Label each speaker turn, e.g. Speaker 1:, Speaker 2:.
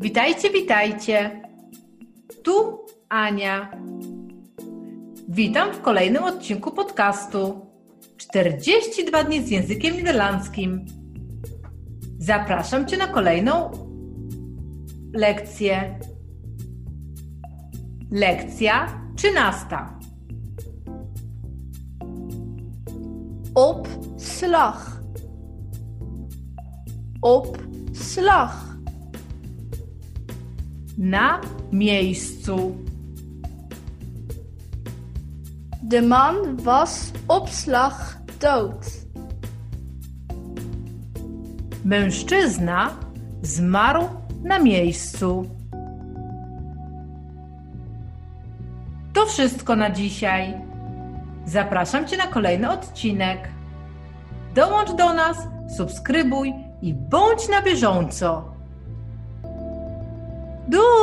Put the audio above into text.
Speaker 1: Witajcie, witajcie. Tu Ania. Witam w kolejnym odcinku podcastu 42 dni z językiem niderlandzkim. Zapraszam Cię na kolejną lekcję. Lekcja trzynasta.
Speaker 2: Opslag. Opslag.
Speaker 1: Na miejscu.
Speaker 2: De man was opslag dood.
Speaker 1: Mężczyzna zmarł na miejscu. To wszystko na dzisiaj. Zapraszam Cię na kolejny odcinek. Dołącz do nas, subskrybuj i bądź na bieżąco.
Speaker 2: Duh,